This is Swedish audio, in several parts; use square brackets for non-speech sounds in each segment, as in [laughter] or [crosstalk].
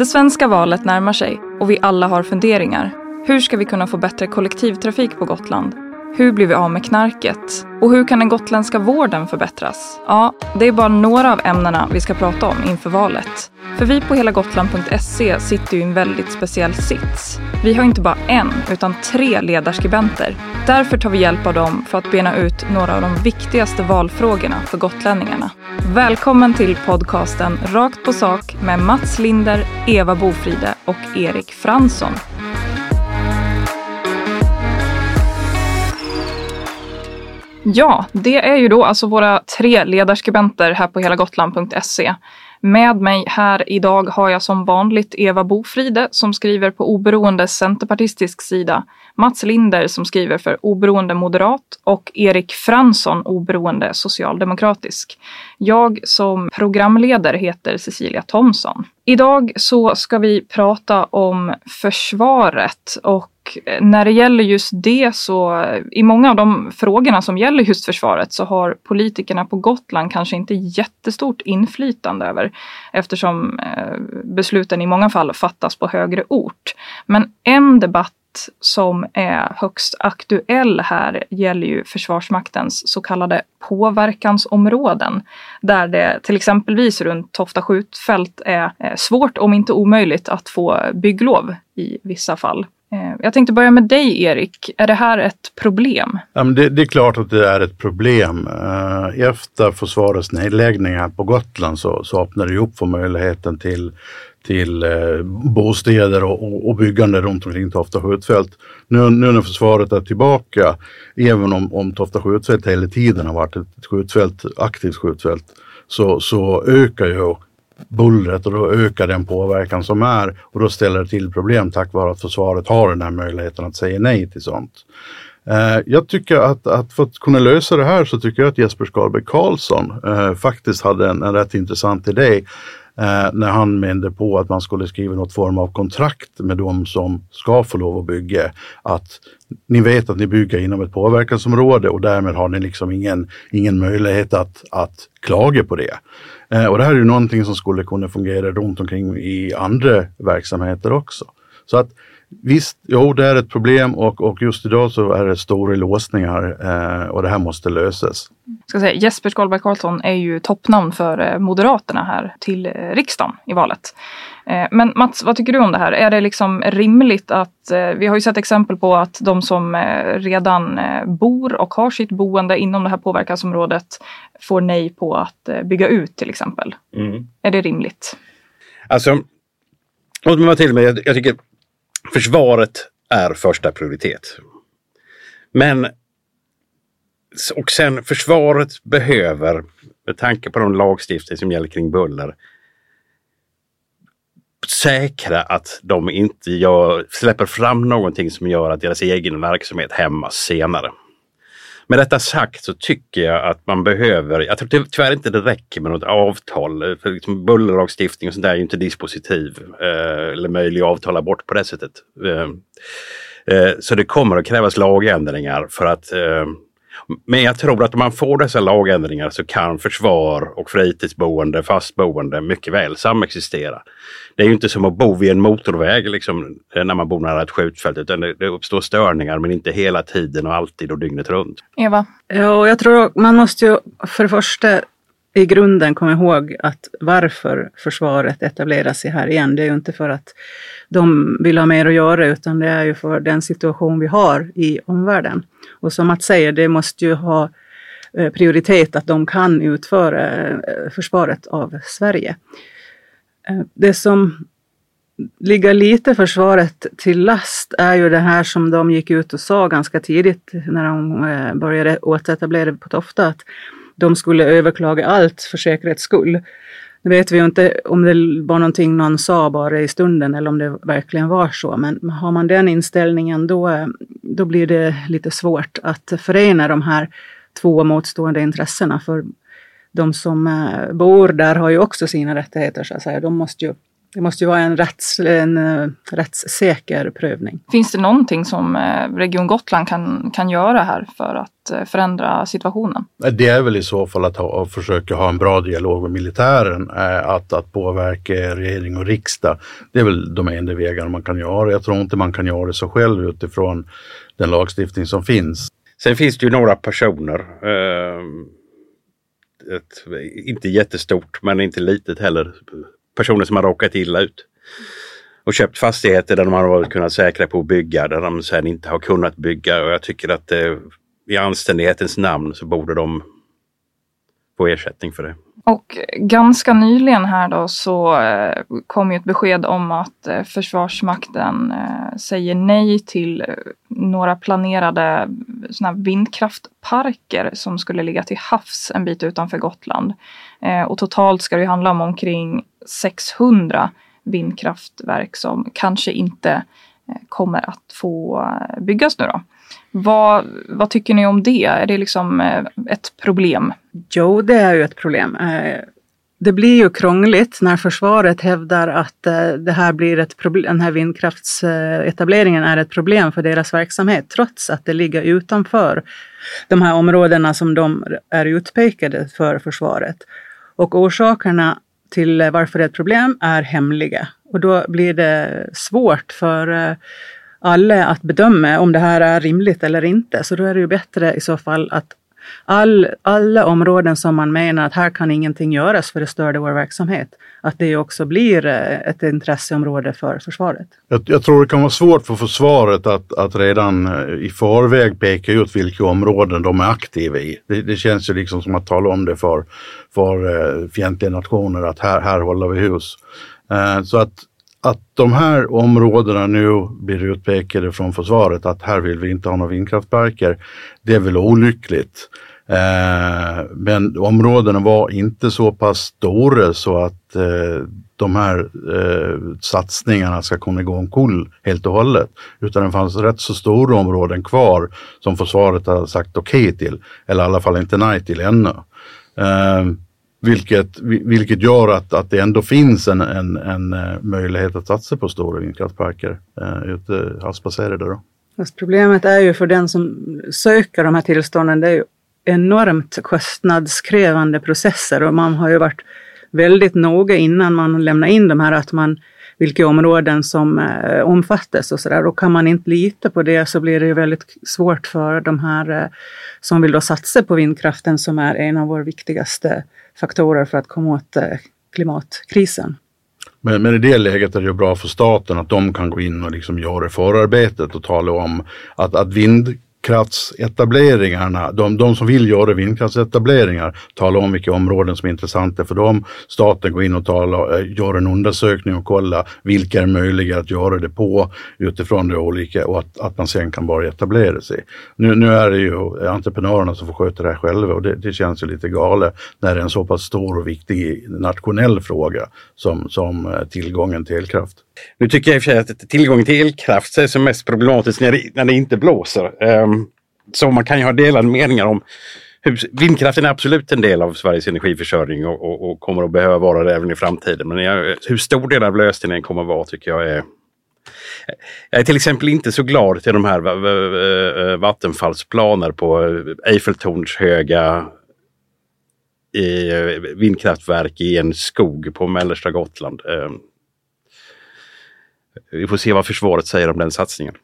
Det svenska valet närmar sig och vi alla har funderingar. Hur ska vi kunna få bättre kollektivtrafik på Gotland? Hur blir vi av med knarket? Och hur kan den gotländska vården förbättras? Ja, det är bara några av ämnena vi ska prata om inför valet. För vi på helagotland.se sitter ju i en väldigt speciell sits. Vi har inte bara en, utan tre ledarskribenter. Därför tar vi hjälp av dem för att bena ut några av de viktigaste valfrågorna för gotlänningarna. Välkommen till podcasten Rakt på sak med Mats Linder, Eva Bofride och Erik Fransson. Ja, det är ju då alltså våra tre ledarskribenter här på helagotland.se. Med mig här idag har jag som vanligt Eva Bofride som skriver på oberoende centerpartistisk sida, Mats Linder som skriver för oberoende moderat och Erik Fransson oberoende socialdemokratisk. Jag som programledare heter Cecilia Thomsson. Idag så ska vi prata om försvaret och när det gäller just det så i många av de frågorna som gäller just försvaret så har politikerna på Gotland kanske inte jättestort inflytande över eftersom eh, besluten i många fall fattas på högre ort. Men en debatt som är högst aktuell här gäller ju Försvarsmaktens så kallade påverkansområden. Där det till exempelvis runt Tofta skjutfält är eh, svårt, om inte omöjligt, att få bygglov i vissa fall. Eh, jag tänkte börja med dig Erik. Är det här ett problem? Ja, men det, det är klart att det är ett problem. Eh, Efter försvarets nedläggningar på Gotland så, så öppnar det upp för möjligheten till till eh, bostäder och, och, och, byggande runt omkring Tofta skjutfält. Nu, nu när försvaret är tillbaka, även om, om Tofta skjutfält hela tiden har varit ett skjutfält, aktivt skjutfält, så, så ökar ju bullret och då ökar den påverkan som är och då ställer det till problem tack vare att försvaret har den här möjligheten att säga nej till sånt. Eh, jag tycker att, att för att kunna lösa det här så tycker jag att Jesper Skalberg Karlsson eh, faktiskt hade en, en rätt intressant idé eh, när han menade på att man skulle skriva något form av kontrakt med de som ska få lov att bygga. Att ni vet att ni bygger inom ett påverkansområde och därmed har ni liksom ingen, ingen möjlighet att, att klaga på det. Eh, och det här är ju någonting som skulle kunna fungera runt omkring i andra verksamheter också. Så att Visst, jo det är ett problem och, och just idag så är det stora låsningar eh, och det här måste lösas. Ska säga, Jesper Skalberg Karlsson är ju toppnamn för eh, Moderaterna här till eh, riksdagen i valet. Eh, men Mats, vad tycker du om det här? Är det liksom rimligt att, eh, vi har ju sett exempel på att de som eh, redan bor och har sitt boende inom det här påverkansområdet får nej på att bygga ut till exempel. Mm. Är det rimligt? Alltså, låt mig vara till med, jag tycker Försvaret är första prioritet. Men och sen försvaret behöver, med tanke på de lagstiftning som gäller kring buller, säkra att de inte gör, släpper fram någonting som gör att deras egen verksamhet hämmas senare. Med detta sagt så tycker jag att man behöver, jag tror tyvärr inte det räcker med något avtal. För liksom bullerlagstiftning och sånt där är ju inte dispositiv eh, eller möjlig att avtala bort på det sättet. Eh, eh, så det kommer att krävas lagändringar för att eh, men jag tror att om man får dessa lagändringar så kan försvar och fritidsboende, fastboende mycket väl samexistera. Det är ju inte som att bo vid en motorväg liksom, eh, när man bor nära ett skjutfält utan det, uppstår störningar men inte hela tiden och alltid och dygnet runt. Eva? Ja, jag tror man måste ju för det första i grunden komma ihåg att varför försvaret etablerar sig här igen, det är ju inte för att de vill ha mer att göra utan det är ju för den situation vi har i omvärlden. Och som att säga, det måste ju ha eh, prioritet att de kan utföra eh, försvaret av Sverige. Eh, det som ligger lite försvaret till last är ju det här som de gick ut och sa ganska tidigt när de började återetablera på Tofta, att de skulle överklaga allt för säkerhets skull. Nu vet vi ju inte om det var någonting någon sa bara i stunden eller om det verkligen var så. Men har man den inställningen då, då blir det lite svårt att förena de här två motstående intressena. För de som eh, bor där har ju också sina rättigheter så att säga. De måste ju det måste ju vara en, rätts, en uh, rättssäker prövning. Finns det någonting som uh, Region Gotland kan, kan göra här för att uh, förändra situationen? Det är väl i så fall att, ha, att försöka ha en bra dialog med militären, att, att påverka regering och riksdag. Det är väl de enda vägarna man kan göra. Jag tror inte man kan göra det så själv utifrån den lagstiftning som finns. Sen finns det ju några personer ett, inte jättestort men inte litet heller, personer som har råkat illa ut. Och köpt fastigheter där de har varit kunnat säkra på att bygga, där de sen inte har kunnat bygga. Och jag tycker att eh, i anständighetens namn så borde de få ersättning för det. Och ganska nyligen här då så eh, kom ju ett besked om att eh, Försvarsmakten eh, säger nej till några planerade såna vindkraftparker som skulle ligga till havs en bit utanför Gotland. Och totalt ska det handla om omkring 600 vindkraftverk som kanske inte Eh, kommer att få eh, byggas nu då. Vad, vad tycker ni om det? Är det liksom eh, ett problem? Jo, det är ju ett problem. Det blir ju krångligt när försvaret hävdar att det här blir ett problem, den här vindkraftsetableringen är ett problem för deras verksamhet, trots att det ligger utanför de här områdena som de är utpekade för försvaret. Och orsakerna till eh, varför det är ett problem är hemliga. Och då blir det svårt för eh, alla att bedöma om det här är rimligt eller inte. Så då är det ju bättre i så fall att all, alla områden som man menar att här kan ingenting göras för det störde vår verksamhet, att det också blir eh, ett intresseområde för försvaret. Jag, jag, tror det kan vara svårt för försvaret att, att redan eh, i förväg peka ut vilka områden de är aktiva i. Det, det känns ju liksom som att tala om det för, för eh, fientliga nationer att här, här håller vi hus. Så att att de här områdena nu blir utpekade från försvaret att här vill vi inte ha några vindkraftparker. Det är väl olyckligt. Eh, men områdena var inte så pass stora så att eh, de här eh, satsningarna ska kunna gå omkull helt och hållet. Utan det fanns rätt så stora områden kvar som försvaret har sagt okej okay till. Eller i alla fall inte nej till ännu. Eh, vilket, vilket gör att, att det ändå finns en, en, en eh, möjlighet att satsa på stora vindkraftparker eh, ute havsbaserade. Då. Fast problemet är ju för den som söker de här tillstånden, det är ju enormt kostnadskrävande processer och man har ju varit väldigt noga innan man lämnar in de här att man vilka områden som eh, omfattas och sådär. Och kan man inte lita på det så blir det ju väldigt svårt för de här eh, som vill då satsa på vindkraften som är en av våra viktigaste faktorer för att komma åt eh, klimatkrisen. Men, men, i det läget är det ju bra för staten att de kan gå in och liksom göra förarbetet och tala om att, att vind vindkraftsetableringarna, de, de som vill göra vindkraftsetableringar, tala om vilka områden som är intressanta för dem. Staten går in och tala, eh, gör en undersökning och kolla vilka är möjliga att göra det på utifrån det olika och att, att man sen kan börja etablera sig. Nu, nu är det ju entreprenörerna som får sköta det här själva och det, det känns ju lite galet när det är en så pass stor och viktig nationell fråga som, som eh, tillgången till elkraft. Nu tycker jag i och för sig att tillgången till elkraft är som mest problematiskt när det, när det inte blåser. Ehm, så man kan ju ha delade meningar om hur, Vindkraften är absolut en del av Sveriges energiförsörjning och, och, och kommer att behöva vara det även i framtiden. Men jag, hur stor del av lösningen kommer att vara tycker jag är jag är till exempel inte så glad till de här Vattenfalls på Eiffeltornshöga eh, vindkraftverk i en skog på mellersta Gotland. Eh, vi får se vad försvaret säger om den satsningen.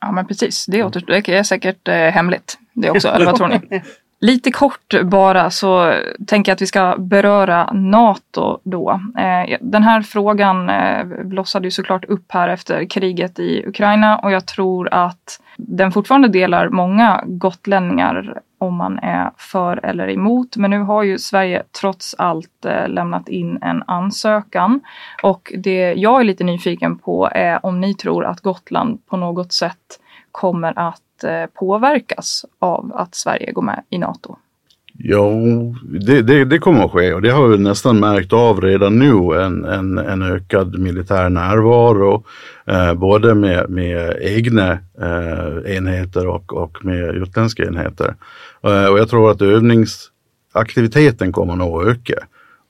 Ja men precis, det, åter, det är säkert eh, hemligt. Det också, eller vad tror ni? [laughs] Lite kort bara så tänker jag att vi ska beröra NATO då. Eh, den här frågan eh, blossade ju såklart upp här efter kriget i Ukraina och jag tror att den fortfarande delar många gotlänningar om man är för eller emot. Men nu har ju Sverige trots allt eh, lämnat in en ansökan och det jag är lite nyfiken på är om ni tror att Gotland på något sätt kommer att eh, påverkas av att Sverige går med i NATO? Ja, det, det, det, kommer att ske och det har vi nästan märkt av redan nu en, en, en ökad militär närvaro. Eh, både med, med egna eh, enheter och, och med utländska enheter. Eh, och jag tror att övningsaktiviteten kommer nog att öka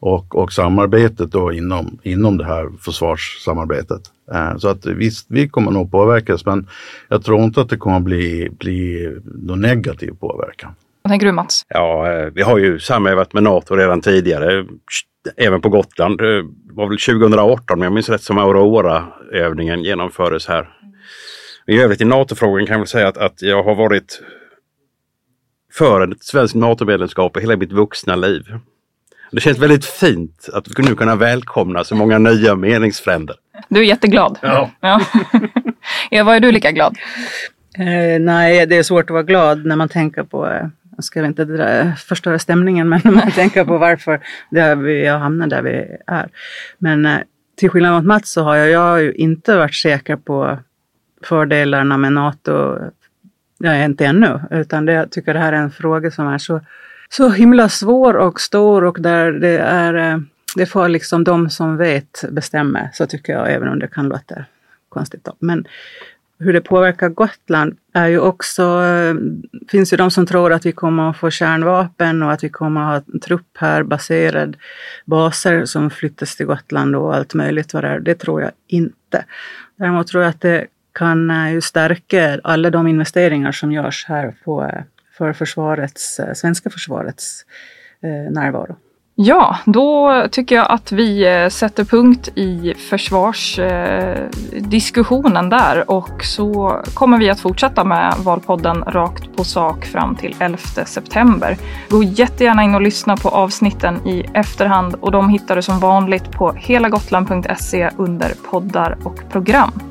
och, och samarbetet då inom, inom det här försvarssamarbetet. Eh, så att visst, vi kommer nog påverkas men jag tror inte att det kommer bli, bli någon negativ påverkan. Vad tänker du Mats? Ja, eh, vi har ju samarbetat med NATO redan tidigare, även på Gotland. Det var väl 2018 om jag minns rätt som Aurora-övningen genomfördes här. I övrigt i NATO-frågan kan jag väl säga att, att jag har varit för ett svenskt NATO-medlemskap i hela mitt vuxna liv. Det känns väldigt fint att nu kunna välkomna så många nya meningsfränder. Du är jätteglad. Ja. ja. [laughs] Eva, är du lika glad? Eh, nej, det är svårt att vara glad när man tänker på, eh, jag ska inte dra, förstöra stämningen, [laughs] men när man tänker på varför vi har hamnat där vi är. Men eh, till skillnad mot Mats så har jag, jag har ju inte varit säker på fördelarna med NATO. Jag är inte ännu, utan det, jag tycker det här är en fråga som är så så himla svår och stor och där det är eh, det får liksom de som vet bestämma, så tycker jag, även om det kan låta konstigt. Då. Men hur det påverkar Gotland är ju också, eh, finns ju de som tror att vi kommer att få kärnvapen och att vi kommer att ha en trupp här baserad, baser som flyttas till Gotland och allt möjligt vad det är. Det tror jag inte. Däremot tror jag att det kan eh, ju stärka alla de investeringar som görs här på för försvarets, eh, svenska försvarets eh, närvaro. Ja, då tycker jag att vi eh, sätter punkt i försvarsdiskussionen där och så kommer vi att fortsätta med Valpodden rakt på sak fram till 11 september. Gå jättegärna in och lyssna på avsnitten i efterhand och de hittar du som vanligt på helagotland.se under poddar och program.